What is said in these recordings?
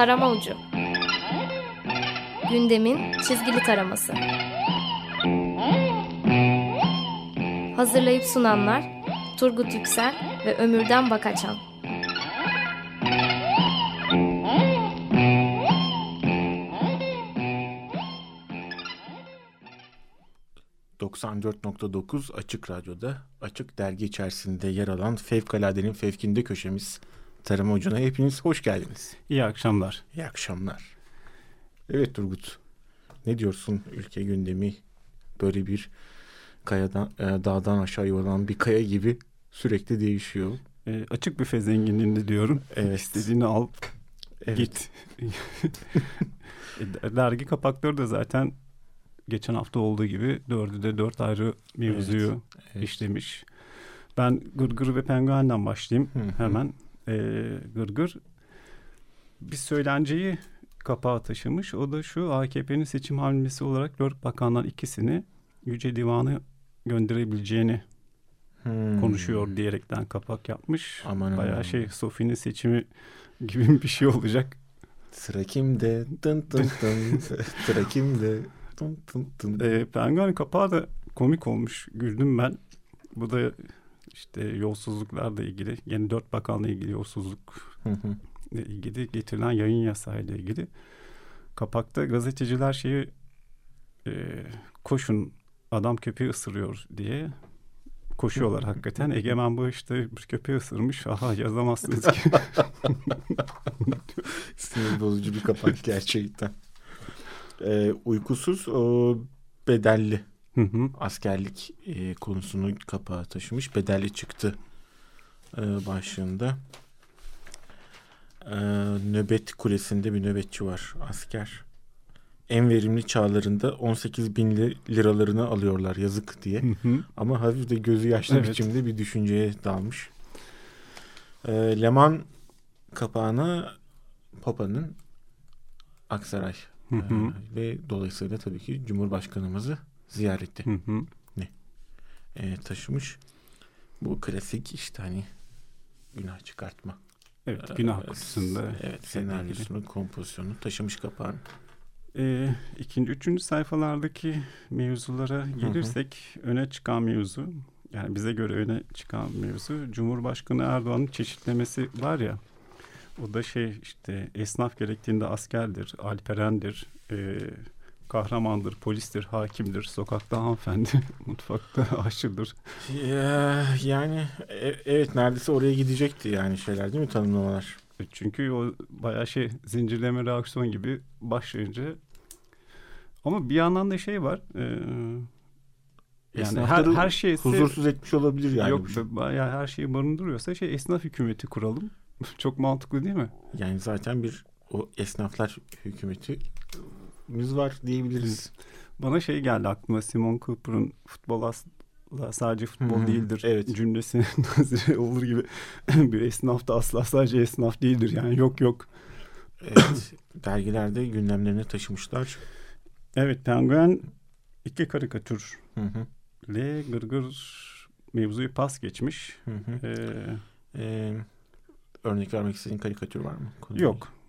Tarama Ucu. Gündemin çizgili taraması. Hazırlayıp sunanlar Turgut Yüksel ve Ömürden Bakaçan. 94.9 Açık Radyo'da Açık Dergi içerisinde yer alan Fevkaladenin Fevkinde köşemiz Tarım Ucu'na hepiniz hoş geldiniz. İyi akşamlar. İyi akşamlar. Evet Turgut, ne diyorsun ülke gündemi böyle bir kayadan, e, dağdan aşağı yuvarlanan bir kaya gibi sürekli değişiyor. E, açık büfe zenginliğinde diyorum. Evet. İstediğini al, evet. git. E, dergi kapakları da zaten geçen hafta olduğu gibi dördü de dört ayrı mevzuyu evet, evet. işlemiş. Ben Gırgır ve Penguen'den başlayayım hı hı. hemen. Ee, Gırgır bir söylenceyi kapağa taşımış. O da şu AKP'nin seçim hamlesi olarak dört bakandan ikisini Yüce Divanı gönderebileceğini hmm. konuşuyor diyerekten kapak yapmış. Aman Bayağı aman. şey Sofi'nin seçimi gibi bir şey olacak. Sıra kimde? Dın dın dın. Sıra kimde? Tın tın tın. E, Penguen kapağı da komik olmuş. Güldüm ben. Bu da işte yolsuzluklarla ilgili. Yani dört bakanla ilgili yolsuzluk ile ilgili getirilen yayın yasağı ile ilgili. Kapakta gazeteciler şeyi e, koşun adam köpeği ısırıyor diye koşuyorlar hakikaten. Egemen bu işte bir köpeği ısırmış. Aha yazamazsınız ki. Sinir bozucu bir kapak gerçekten e, uykusuz o bedelli hı hı. askerlik e, konusunu kapağa taşımış. Bedelli çıktı e, başlığında. E, nöbet kulesinde bir nöbetçi var asker. En verimli çağlarında 18 bin liralarını alıyorlar yazık diye. Hı hı. Ama hafif de gözü yaşlı evet. biçimde bir düşünceye dalmış. E, Leman kapağına Papa'nın Aksaray Hı hı. Ee, ve dolayısıyla tabii ki Cumhurbaşkanımızı ziyareti hı hı. ne e, taşımış. Bu klasik işte hani günah çıkartma. Evet günah kutusunda. Evet senaryosunu, kompozisyonunu taşımış kapağını. Ee, ikinci, üçüncü sayfalardaki mevzulara gelirsek hı hı. öne çıkan mevzu yani bize göre öne çıkan mevzu Cumhurbaşkanı Erdoğan'ın çeşitlemesi var ya o da şey işte esnaf gerektiğinde askerdir, alperendir, e, kahramandır, polistir, hakimdir, sokakta hanımefendi, mutfakta aşçıdır. Yani e, evet neredeyse oraya gidecekti yani şeyler değil mi tanımlamalar? E, çünkü o bayağı şey zincirleme reaksiyon gibi başlayınca ama bir yandan da şey var. E, yani her, her şey huzursuz etmiş olabilir yani. Yok bayağı her şeyi barındırıyorsa şey esnaf hükümeti kuralım. Çok mantıklı değil mi? Yani zaten bir o esnaflar hükümetimiz var diyebiliriz. Bana şey geldi aklıma Simon Cooper'ın futbol asla sadece futbol değildir evet. cümlesi olur gibi bir esnaf da asla sadece esnaf değildir yani yok yok. Evet dergilerde gündemlerine taşımışlar. Evet Penguen iki karikatür hı hı. ile gırgır mevzuyu pas geçmiş. Hı hı. Ee, ee, örnek vermek istediğin karikatür var mı? Konuyla? Yok.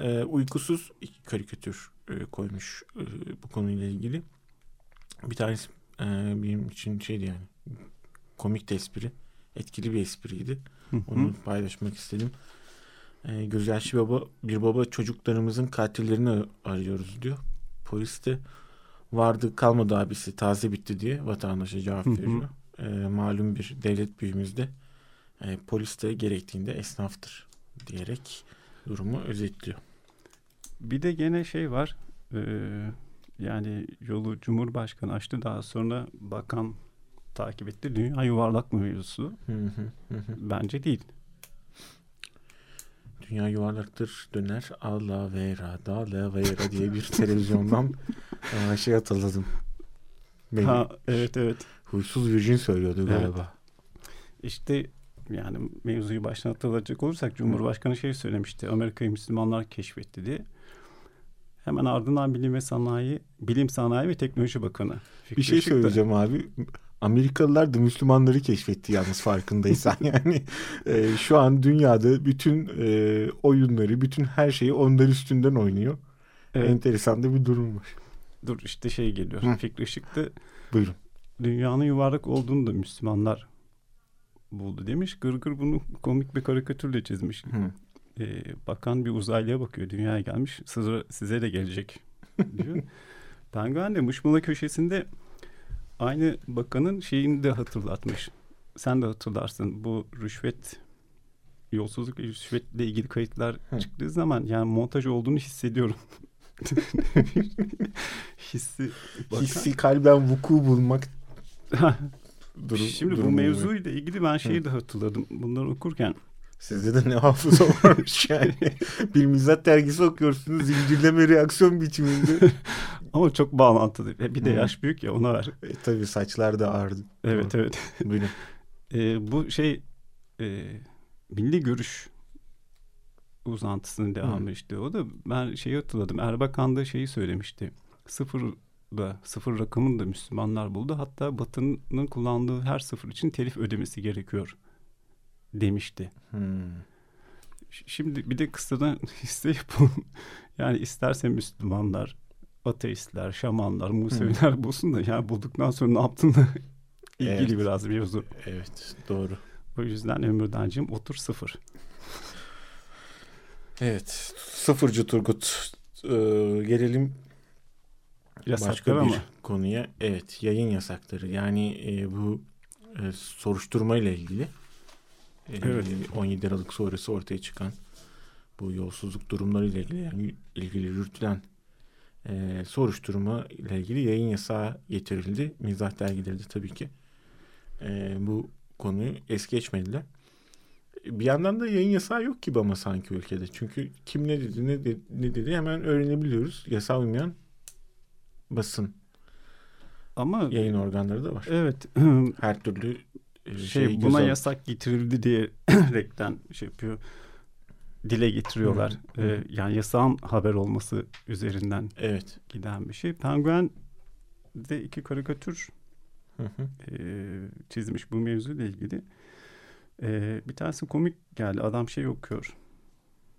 Ee, uykusuz iki karikatür e, koymuş e, bu konuyla ilgili. Bir tanesi e, benim için şeydi yani komik de espri. Etkili bir espriydi. Onu paylaşmak istedim. E, gözyaşı baba bir baba çocuklarımızın katillerini arıyoruz diyor. Polis de vardı kalmadı abisi taze bitti diye vatandaşa cevap veriyor. E, malum bir devlet büyüğümüzde e, polis de gerektiğinde esnaftır diyerek durumu özetliyor. Bir de gene şey var. E, yani yolu Cumhurbaşkanı açtı daha sonra bakan takip etti. Dünya yuvarlak mı mevzusu? Bence değil. Dünya yuvarlaktır döner Allah vera da la vera diye bir televizyondan e, şey hatırladım. Ha, evet evet. Huysuz Virgin söylüyordu galiba. Evet. İşte yani mevzuyu baştan hatırlayacak olursak Cumhurbaşkanı şey söylemişti. Amerika'yı Müslümanlar keşfetti diye. Hemen ardından Bilim ve Sanayi, Bilim Sanayi ve Teknoloji Bakanı. Fikri bir şey söyleyeceğim abi. Amerikalılar da Müslümanları keşfetti yalnız farkındaysan. yani e, şu an dünyada bütün e, oyunları, bütün her şeyi onlar üstünden oynuyor. Evet. Enteresan da bir durum var. Dur işte şey geliyor. Hı. Fikri Işık'ta Buyurun. Dünyanın yuvarlak olduğunu da Müslümanlar buldu demiş. Gırgır bunu komik bir karikatürle çizmiş. Hı. Ee, bakan bir uzaylıya bakıyor. Dünyaya gelmiş. Sıra size de gelecek diyor. Penguen de Mışmala köşesinde aynı bakanın şeyini de hatırlatmış. Sen de hatırlarsın. Bu rüşvet yolsuzluk rüşvetle ilgili kayıtlar Hı. çıktığı zaman yani montaj olduğunu hissediyorum. Hissi bakan. Hissi kalben vuku bulmak durum, Şimdi bu mevzuyla ilgili ben şeyi Hı. de hatırladım. Bunları okurken Sizde de ne hafıza varmış yani. bir mizah dergisi okuyorsunuz zincirleme reaksiyon biçiminde. Ama çok bağlantılı. Bir de yaş büyük ya ona ver. E, tabii saçlar da ağırdı. Evet tamam. evet. Buyurun. E, bu şey e, milli görüş uzantısının devamı Hı. işte. O da ben şeyi hatırladım. Erbakan da şeyi söylemişti. Sıfır da sıfır rakamını da Müslümanlar buldu. Hatta Batı'nın kullandığı her sıfır için telif ödemesi gerekiyor demişti. Hmm. Şimdi bir de kısadan hisse yapalım. Yani isterse Müslümanlar, ateistler, şamanlar, Museviler hmm. bulsun da yani bulduktan sonra ne yaptığını ilgili evet. biraz mevzu. Evet doğru. O yüzden Ömürdancığım otur sıfır. Evet sıfırcı Turgut ee, gelelim Başka bir ama. konuya. Evet yayın yasakları yani e, bu e, soruşturma ile ilgili evet. 17 Aralık sonrası ortaya çıkan bu yolsuzluk durumları ile ilgili, yani ilgili yürütülen e, soruşturma ile ilgili yayın yasağı getirildi. Mizah dergileri de tabii ki e, bu konuyu es geçmediler. Bir yandan da yayın yasağı yok gibi ama sanki ülkede. Çünkü kim ne dedi ne, dedi, ne dedi hemen öğrenebiliyoruz. Yasağı uymayan basın ama yayın organları da var. Evet. Her türlü şey, şey buna göz yasak getirildi diye rekten şey yapıyor dile getiriyorlar. Hı hı. Ee, yani yasağın haber olması üzerinden evet. giden bir şey. Penguen de iki karikatür hı hı. E, çizmiş bu mevzuyla ilgili. E, bir tanesi komik geldi. Adam şey okuyor.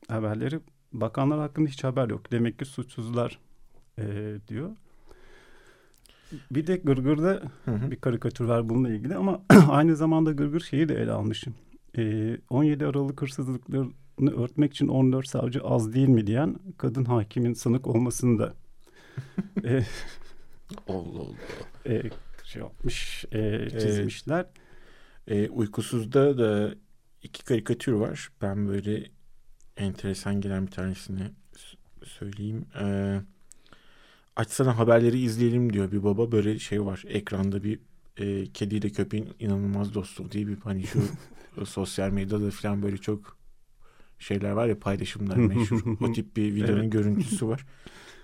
Haberleri. Bakanlar hakkında hiç haber yok. Demek ki suçsuzlar e, diyor. Bir de Gırgır'da hı hı. bir karikatür var bununla ilgili ama aynı zamanda Gırgır şeyi de ele almış. Ee, 17 Aralık hırsızlıklarını örtmek için 14 savcı az değil mi diyen kadın hakimin sanık olmasını da e, Allah Allah. E, şey yapmış, e, çizmişler. E, uykusuzda da iki karikatür var. Ben böyle enteresan gelen bir tanesini söyleyeyim. Eee açsana haberleri izleyelim diyor bir baba. Böyle şey var ekranda bir e, kediyle köpeğin inanılmaz dostu diye bir hani şu sosyal medyada falan böyle çok şeyler var ya paylaşımlar meşhur. o tip bir videonun evet. görüntüsü var.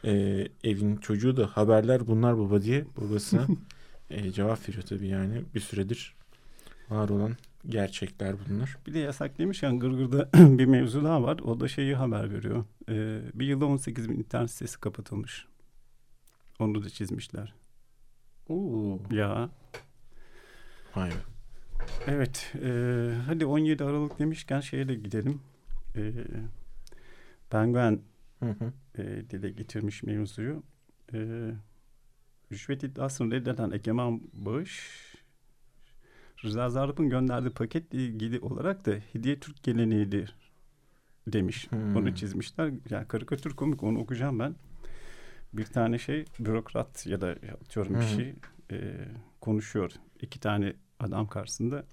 E, evin çocuğu da haberler bunlar baba diye babasına e, cevap veriyor tabii yani bir süredir var olan gerçekler bunlar. Bir de yasak demişken Gırgır'da bir mevzu daha var. O da şeyi haber veriyor. Ee, bir yılda 18 bin internet sitesi kapatılmış. Onu da çizmişler. Oo. Ya. Hayır. Evet. E, hadi 17 Aralık demişken şeye de gidelim. E, Penguen hı hı. E, dile getirmiş mevzuyu. E, rüşvet iddiasını reddeden Egemen Bağış Rıza Zarrab'ın gönderdiği paketle ilgili olarak da hediye Türk geleneğidir demiş. Hmm. Onu çizmişler. Yani karikatür komik onu okuyacağım ben bir tane şey bürokrat ya da atıyorum bir şey e, konuşuyor. iki tane adam karşısında.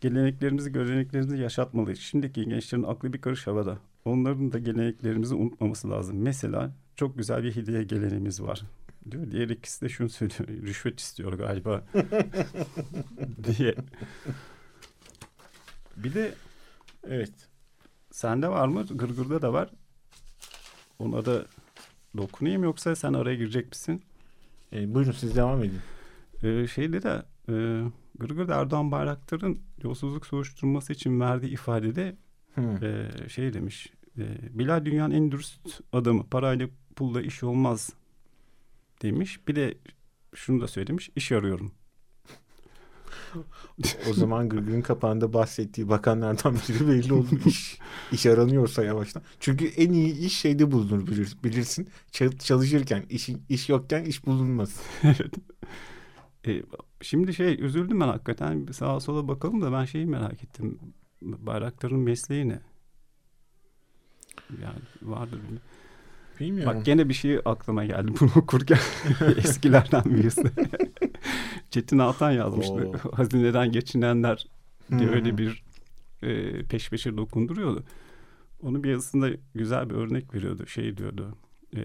Geleneklerimizi, göreneklerimizi yaşatmalıyız. Şimdiki gençlerin aklı bir karış havada. Onların da geleneklerimizi unutmaması lazım. Mesela çok güzel bir hediye geleneğimiz var diyor. Diğer ikisi de şunu söylüyor. Rüşvet istiyor galiba diye. Bir de evet sende var mı? Gırgır'da da var. Ona da dokunayım yoksa sen araya girecek misin? E, buyurun siz devam edin. E, şeyde de e, Gırgır Erdoğan Bayraktar'ın yolsuzluk soruşturması için verdiği ifadede hmm. e, şey demiş. E, Bilal dünyanın en dürüst adamı. Parayla pulla iş olmaz demiş. Bir de şunu da söylemiş. İş arıyorum. O zaman Gırgır'ın kapağında bahsettiği bakanlardan biri belli olur. İş, iş aranıyorsa yavaştan. Çünkü en iyi iş şeyde bulunur bilir, bilirsin. Çalışırken, iş, iş yokken iş bulunmaz. evet. E, şimdi şey üzüldüm ben hakikaten. Sağa sola bakalım da ben şeyi merak ettim. Bayraktar'ın mesleği ne? Yani vardır bilmiyorum. Bilmiyorum. Bak gene bir şey aklıma geldi bunu okurken. Eskilerden birisi. Çetin Altan yazmıştı. Oo. Hazineden geçinenler diye öyle bir e, peş peşe dokunduruyordu. Onu bir yazısında güzel bir örnek veriyordu. Şey diyordu. E,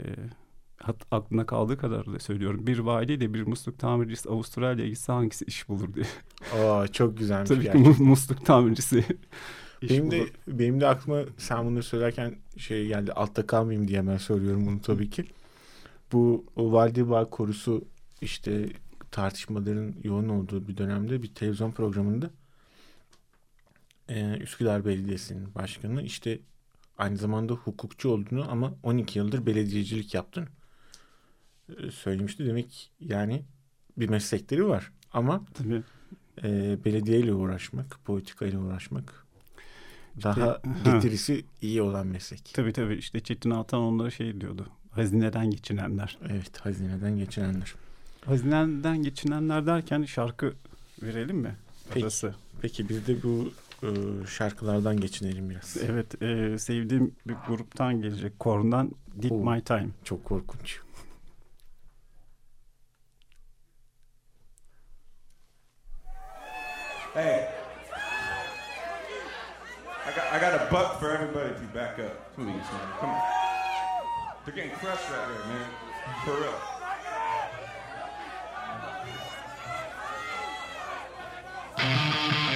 hat, aklına kaldığı kadar da söylüyorum. Bir valiyle bir musluk tamircisi Avustralya'ya gitse hangisi iş bulur diye. Aa çok güzelmiş Tabii gerçekten. ki musluk tamircisi benim de benim de aklıma sen bunları söylerken şey geldi altta kalmayayım diye ben söylüyorum bunu tabii ki. Bu Valdibağ korusu işte tartışmaların yoğun olduğu bir dönemde bir televizyon programında e, Üsküdar Belediyesi'nin başkanı işte aynı zamanda hukukçu olduğunu ama 12 yıldır belediyecilik yaptığını e, söylemişti. Demek yani bir meslekleri var ama Tabii. E, belediyeyle uğraşmak, politikayla uğraşmak daha getirisi ha. iyi olan meslek. Tabii tabii işte Çetin Altan onlara şey diyordu. Hazineden geçinenler. Evet hazineden geçinenler. Hazineden geçinenler derken şarkı verelim mi? Peki, peki biz de bu e, şarkılardan geçinelim biraz. Evet e, sevdiğim bir gruptan gelecek. Korn'dan Did Oo, My Time. Çok korkunç. Hey. I got, a buck for everybody if you back up. Come on. They're getting crushed right here, man. For real. did my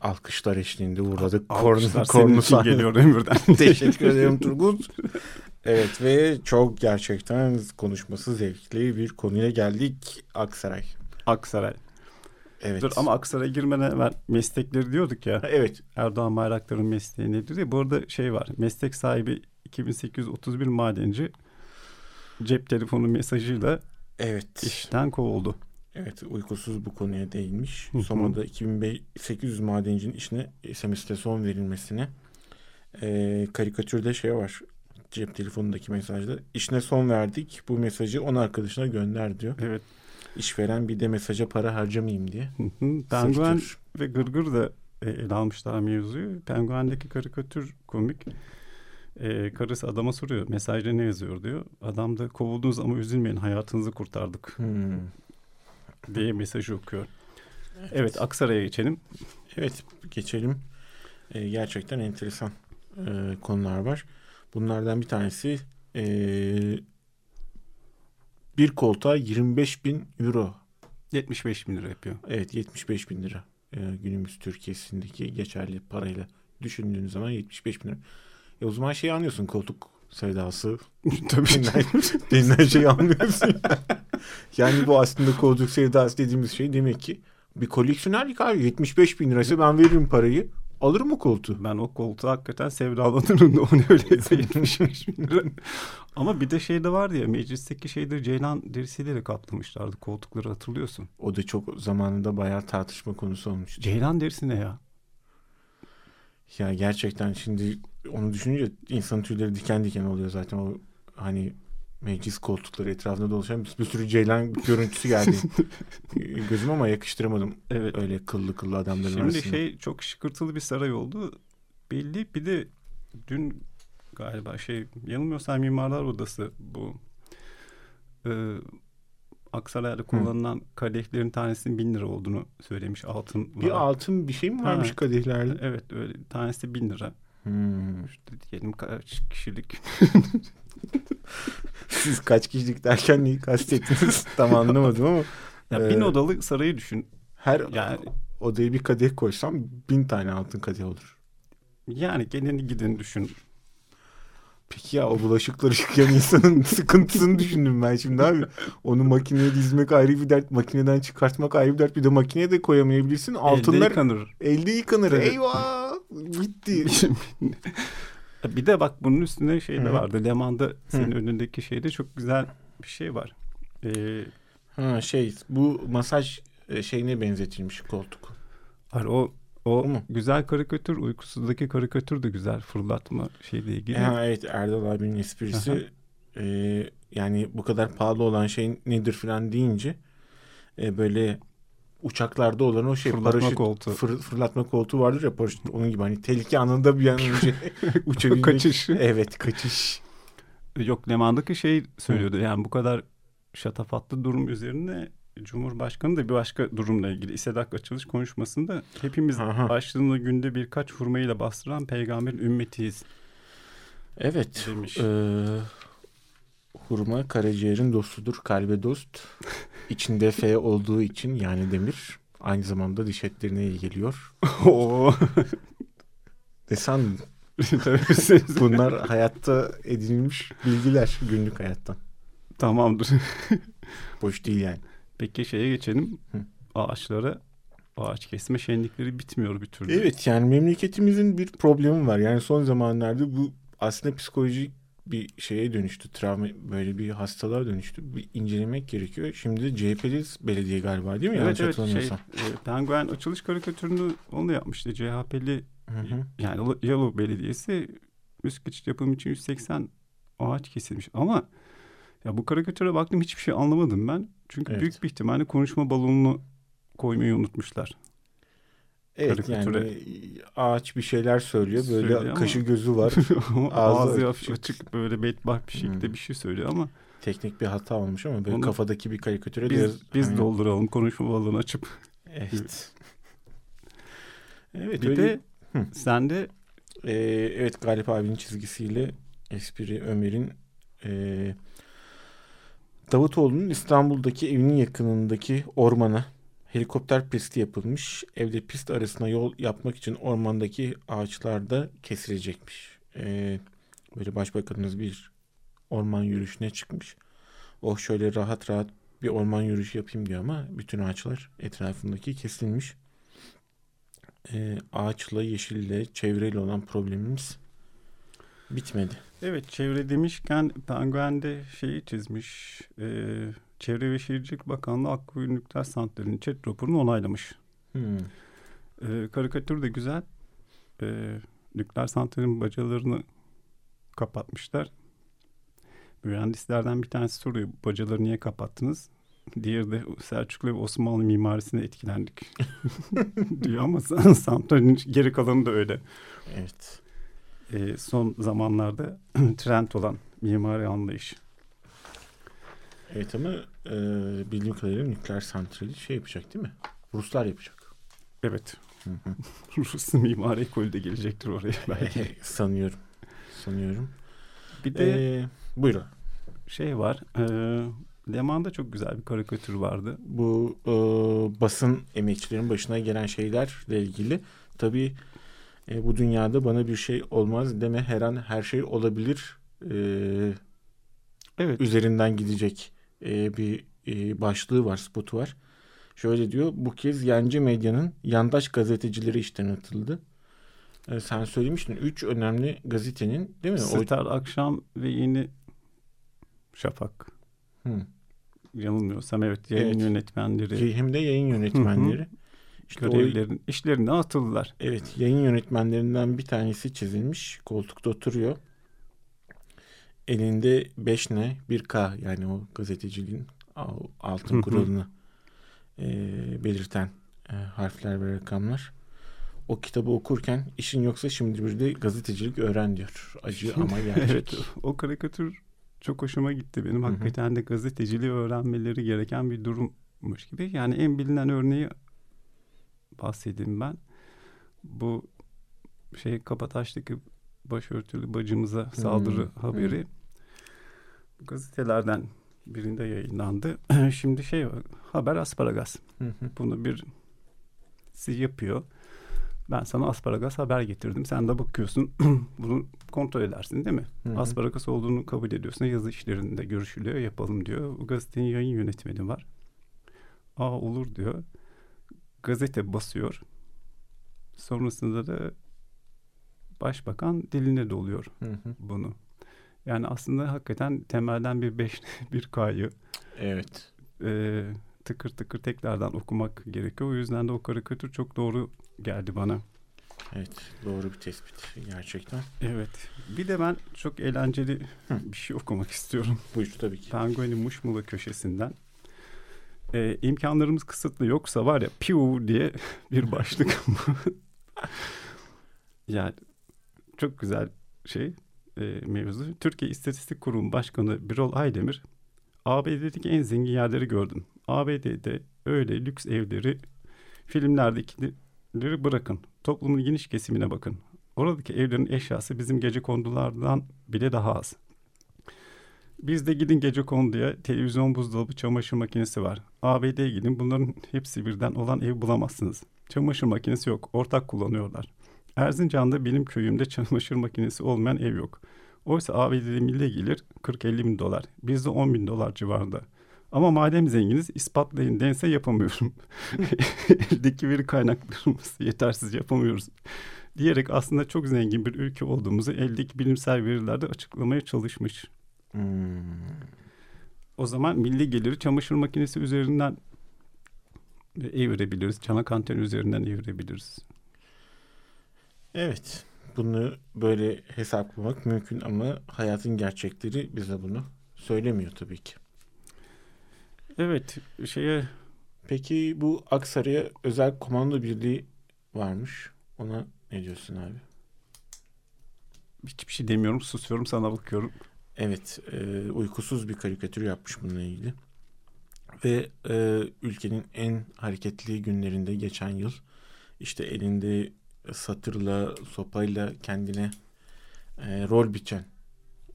alkışlar eşliğinde uğradık. Alkışlar Kornu, senin için geliyor Ömür'den. Teşekkür ederim Turgut. Evet ve çok gerçekten konuşması zevkli bir konuya geldik. Aksaray. Aksaray. Evet. Dur ama Aksaray'a girmeden evvel meslekleri diyorduk ya. Evet. Erdoğan Bayraktar'ın mesleği nedir diye. Bu arada şey var. Meslek sahibi 2831 madenci cep telefonu mesajıyla Evet. işten kovuldu. Evet uykusuz bu konuya değinmiş. Hı hı. Soma'da 2800 madencinin işine SMS'te son verilmesine e, karikatürde şey var. Cep telefonundaki mesajda. İşine son verdik. Bu mesajı 10 arkadaşına gönder diyor. Evet. İşveren bir de mesaja para harcamayayım diye. Hı. Penguen Sektör. ve Gırgır da e, ele almışlar mevzuyu. Penguen'deki karikatür komik. E, karısı adama soruyor. Mesajda ne yazıyor diyor. Adam da kovuldunuz ama üzülmeyin hayatınızı kurtardık Hmm. Diye mesajı okuyor. Evet Aksaray'a geçelim. Evet geçelim. Ee, gerçekten enteresan e, konular var. Bunlardan bir tanesi e, bir koltuğa 25 bin euro. 75 bin lira yapıyor. Evet 75 bin lira. E, günümüz Türkiye'sindeki geçerli parayla düşündüğünüz zaman 75 bin lira. E, o zaman şey anlıyorsun koltuk sevdası Tabii. denilen, şeyi anlıyorsun. yani bu aslında koltuk sevdası dediğimiz şey demek ki bir koleksiyonerlik abi 75 bin lirası ben veririm parayı alırım o koltuğu. Ben o koltuğa hakikaten sevdalanırım da o ne öyleyse 75 bin lira. Ama bir de şey de vardı ya meclisteki şeyleri Ceylan derisiyle de kaplamışlardı koltukları hatırlıyorsun. O da çok zamanında bayağı tartışma konusu olmuştu. Ceylan derisi ne ya? Ya gerçekten şimdi onu düşününce insanın tüyleri diken diken oluyor zaten o hani meclis koltukları etrafında dolaşan bir, bir sürü ceylan görüntüsü geldi. Gözüm ama yakıştıramadım Evet. öyle kıllı kıllı adamların Şimdi arasında. şey çok şıkırtılı bir saray oldu. Belli bir de dün galiba şey yanılmıyorsam Mimarlar Odası bu e, Aksaray'da kullanılan kadehlerin tanesinin bin lira olduğunu söylemiş altın Bir var. altın bir şey mi varmış Ha. kadehlerde? Evet öyle tanesi bin lira. Hmm. İşte diyelim kaç kişilik. Siz kaç kişilik derken neyi kastettiniz tam anlamadım ama Ya Ee, bin odalı sarayı düşün. her Yani odaya bir kadeh koysam bin tane altın kadeh olur. yani geleni gideni düşün. Peki ya o bulaşıkları yıkayan insanın sıkıntısını düşündüm ben şimdi abi. Onu makineye dizmek ayrı bir dert, makineden çıkartmak ayrı bir dert. Bir de makineye de koyamayabilirsin. Elde Altınlar yıkanır. elde yıkanır. Tabii. Eyvah! Bitti. Bir de bak bunun üstüne şey de Hı. vardı. Leman'da senin önündeki şeyde çok güzel bir şey var. Ee, ha şey bu masaj e, şeyine benzetilmiş koltuk. Hayır, o o mu? güzel karikatür uykusuzdaki karikatür de güzel fırlatma şeyle ilgili. Ha, evet Erdal abinin esprisi e, yani bu kadar pahalı olan şey nedir falan deyince e, böyle uçaklarda olan o şey Fırlatma paraşüt koltuğu. fır- fırlatma koltuğu vardır ya paraşüt onun gibi hani tehlike anında bir an önce uçabilmek. Kaçış. Evet kaçış. Yok Leman'daki şey söylüyordu. Yani bu kadar şatafatlı durum üzerine Cumhurbaşkanı da bir başka durumla ilgili İSEDAK açılış konuşmasında hepimiz Aha. başlığında günde birkaç hurmayla bastıran peygamberin ümmetiyiz Evet. demiş. Ee, hurma karaciğerin dostudur. Kalbe dost. İçinde F olduğu için yani demir. Aynı zamanda diş etlerine iyi geliyor. Oo. Siz- Bunlar hayatta edinilmiş bilgiler günlük hayattan. Tamamdır. Boş değil yani. Peki şeye geçelim. Hı. Ağaçlara ağaç kesme şenlikleri bitmiyor bir türlü. Evet yani memleketimizin bir problemi var. Yani son zamanlarda bu aslında psikolojik bir şeye dönüştü. Travma böyle bir hastalığa dönüştü. Bir incelemek gerekiyor. Şimdi CHP'li belediye galiba değil mi? Evet Yanlış evet şey e, Penguen açılış karikatürünü onu yapmıştı. CHP'li yani Yalova Belediyesi üst geçit yapımı için 180 ağaç kesilmiş. Ama ya bu karikatüre baktım hiçbir şey anlamadım ben. Çünkü Evet. büyük bir ihtimalle konuşma balonunu koymayı unutmuşlar. Evet Karikatüre. yani ağaç bir şeyler söylüyor. Böyle Söylüyor ama- kaşı gözü var. Ama Ağzı Ağzı açık. açık, böyle bedbaht bir şekilde Hmm. bir şey söylüyor ama Teknik bir hata olmuş ama böyle Onu- kafadaki bir karikatüre biz, biraz... biz Aynen. dolduralım konuşma balonu açıp. Evet. Evet bir öyle- de Hı. sen de Ee, evet Galip abinin çizgisiyle espri Ömer'in ee, Davutoğlu'nun İstanbul'daki evinin yakınındaki ormana Helikopter pisti yapılmış. Evde pist arasına yol yapmak için ormandaki ağaçlarda kesilecekmiş. E, böyle başbakanımız bir orman yürüyüşüne çıkmış. Oh şöyle rahat rahat bir orman yürüyüşü yapayım diyor ama bütün ağaçlar etrafındaki kesilmiş. E, ağaçla, yeşille, çevreyle olan problemimiz bitmedi. Evet çevre demişken Penguen'de şeyi çizmiş. E, Çevre ve Şehircilik Bakanlığı Akkuyu Nükleer Santrali'nin chat raporunu onaylamış. Hmm. E, karikatür de güzel. E, nükleer santralin bacalarını kapatmışlar. Mühendislerden bir tanesi soruyor bacaları niye kapattınız? Diğeri de Selçuklu ve Osmanlı mimarisine etkilendik diyor ama santralin geri kalanı da öyle. Evet. E, son zamanlarda trend olan mimari anlayış. Evet ama e, bildiğim kadarıyla nükleer santrali şey yapacak değil mi? Ruslar yapacak. Evet. Rus mimari ekolü de gelecektir oraya belki. sanıyorum. Sanıyorum. Bir de ee, buyurun. Şey var. E, Leman'da çok güzel bir karikatür vardı. Bu e, basın emekçilerin başına gelen şeylerle ilgili tabii e, bu dünyada bana bir şey olmaz deme her an her şey olabilir. E, evet. Üzerinden gidecek e, bir e, başlığı var, spotu var. Şöyle diyor, bu kez yancı medyanın yandaş gazetecileri işten atıldı. E, sen söylemiştin, üç önemli gazetenin değil mi? Star, o... Akşam ve Yeni Şafak. Hmm. Yanılmıyorsam evet yayın evet. yönetmenleri. Hem de yayın yönetmenleri. İşte Görevlerin, o, işlerinden atıldılar. Evet yayın yönetmenlerinden bir tanesi çizilmiş. Koltukta oturuyor elinde 5 ne 1K yani o gazeteciliğin altın kuralını e, belirten e, harfler ve rakamlar. O kitabı okurken işin yoksa şimdi bir de gazetecilik öğren diyor. Acı ama gerçek. evet o karikatür çok hoşuma gitti benim. Hakikaten de gazeteciliği öğrenmeleri gereken bir durummuş gibi. Yani en bilinen örneği bahsedeyim ben. Bu şey Kapataş'taki başörtülü bacımıza saldırı hmm. haberi hmm. gazetelerden birinde yayınlandı. Şimdi şey haber asparagas. Bunu bir si yapıyor. Ben sana asparagas haber getirdim. Sen de bakıyorsun. bunu kontrol edersin değil mi? Hı Asparagas olduğunu kabul ediyorsun. Yazı işlerinde görüşülüyor. Yapalım diyor. Bu gazetenin yayın yönetmeni var. Aa olur diyor. Gazete basıyor. Sonrasında da başbakan diline doluyor hı hı. bunu. Yani aslında hakikaten temelden bir beş bir kayı. Evet. E, tıkır tıkır tekrardan okumak gerekiyor. O yüzden de o karikatür çok doğru geldi bana. Evet doğru bir tespit gerçekten. Evet. Bir de ben çok eğlenceli Hı. bir şey okumak istiyorum. Buyur tabii ki. Penguen'in Muşmula köşesinden. Ee, imkanlarımız kısıtlı yoksa var ya piu diye bir başlık. yani çok güzel şey e, mevzu. Türkiye İstatistik Kurumu Başkanı Birol Aydemir, ABD'deki en zengin yerleri gördüm. ABD'de öyle lüks evleri, filmlerdekileri bırakın. Toplumun geniş kesimine bakın. Oradaki evlerin eşyası bizim gece kondulardan bile daha az. Bizde gidin gece konduya televizyon, buzdolabı, çamaşır makinesi var. ABD'ye gidin bunların hepsi birden olan ev bulamazsınız. Çamaşır makinesi yok, ortak kullanıyorlar. Erzincan'da benim köyümde çamaşır makinesi olmayan ev yok. Oysa ABD'de milli gelir 40-50 bin dolar. Bizde 10 bin dolar civarında. Ama madem zenginiz ispatlayın dense yapamıyorum. Eldeki veri kaynaklarımız yetersiz yapamıyoruz. Diyerek aslında çok zengin bir ülke olduğumuzu eldeki bilimsel verilerde açıklamaya çalışmış. Hmm. O zaman milli geliri çamaşır makinesi üzerinden evirebiliriz. Çanak anten üzerinden evirebiliriz. Evet. Bunu böyle hesaplamak mümkün ama hayatın gerçekleri bize bunu söylemiyor tabii ki. Evet, şeye Peki bu Aksaray'a özel komando birliği varmış. Ona ne diyorsun abi? Hiçbir şey demiyorum, susuyorum, sana bakıyorum. Evet, e, uykusuz bir karikatür yapmış bununla ilgili. Ve e, ülkenin en hareketli günlerinde geçen yıl işte elinde satırla, sopayla kendine e, rol biçen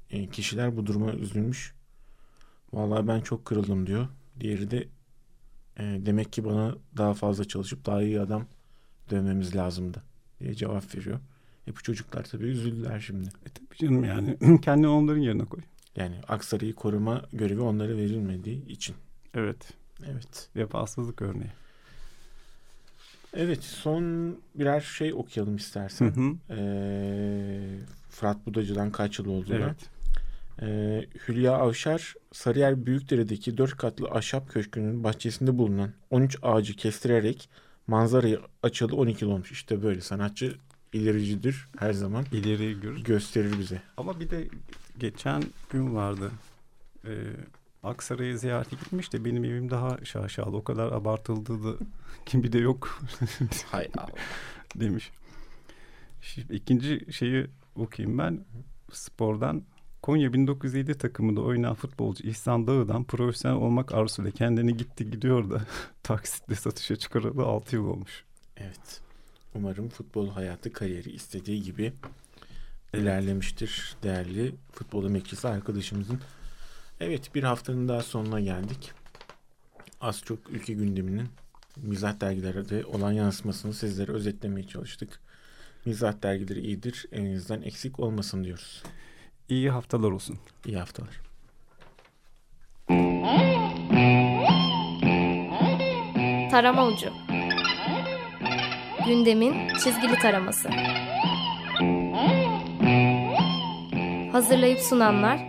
e, kişiler bu duruma üzülmüş. Vallahi ben çok kırıldım diyor. Diğeri de E, demek ki bana daha fazla çalışıp daha iyi adam dövmemiz lazımdı diye cevap veriyor. E bu çocuklar tabii üzüldüler şimdi. E tabii canım yani kendini onların yerine koy. Yani Aksaray'ı koruma görevi onlara verilmediği için. Evet. Evet. Vefasızlık örneği. Evet son birer şey okuyalım istersen. Hı hı. Ee, Fırat Budacı'dan kaç yıl olduğuna. Evet. Ee, Hülya Avşar Sarıyer Büyükdere'deki dört katlı ahşap köşkünün bahçesinde bulunan 13 ağacı kestirerek manzarayı açalı 12 yıl olmuş. İşte böyle sanatçı ilericidir her zaman. İleri görür. Gösterir bize. Ama bir de geçen gün vardı. Ee, Aksaray'a ziyarete gitmiş de benim evim daha şaşalı. O kadar abartıldığı da gibi de yok Hay Allah. demiş. Şimdi ikinci şeyi okuyayım ben. Spordan Konya 1907 takımında oynayan futbolcu İhsan Dağı'dan profesyonel olmak arzusuyla kendini gitti gidiyor da taksitle satışa çıkaralı 6 yıl olmuş. Evet. Umarım futbol hayatı kariyeri istediği gibi ilerlemiştir değerli futbol emekçisi arkadaşımızın. Evet bir haftanın daha sonuna geldik. Az çok ülke gündeminin mizah dergilerde olan yansımasını sizlere özetlemeye çalıştık. Mizah dergileri iyidir, elinizden eksik olmasın diyoruz. İyi haftalar olsun. İyi haftalar. Tarama Ucu Gündemin çizgili taraması. Hazırlayıp sunanlar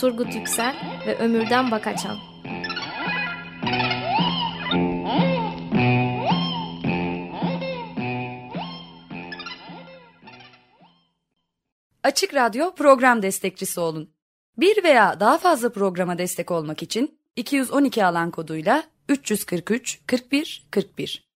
Turgut Yüksel ve Ömürden Bakaçan Açık Radyo program destekçisi olun. Bir veya daha fazla programa destek olmak için 212 alan koduyla 343 41 41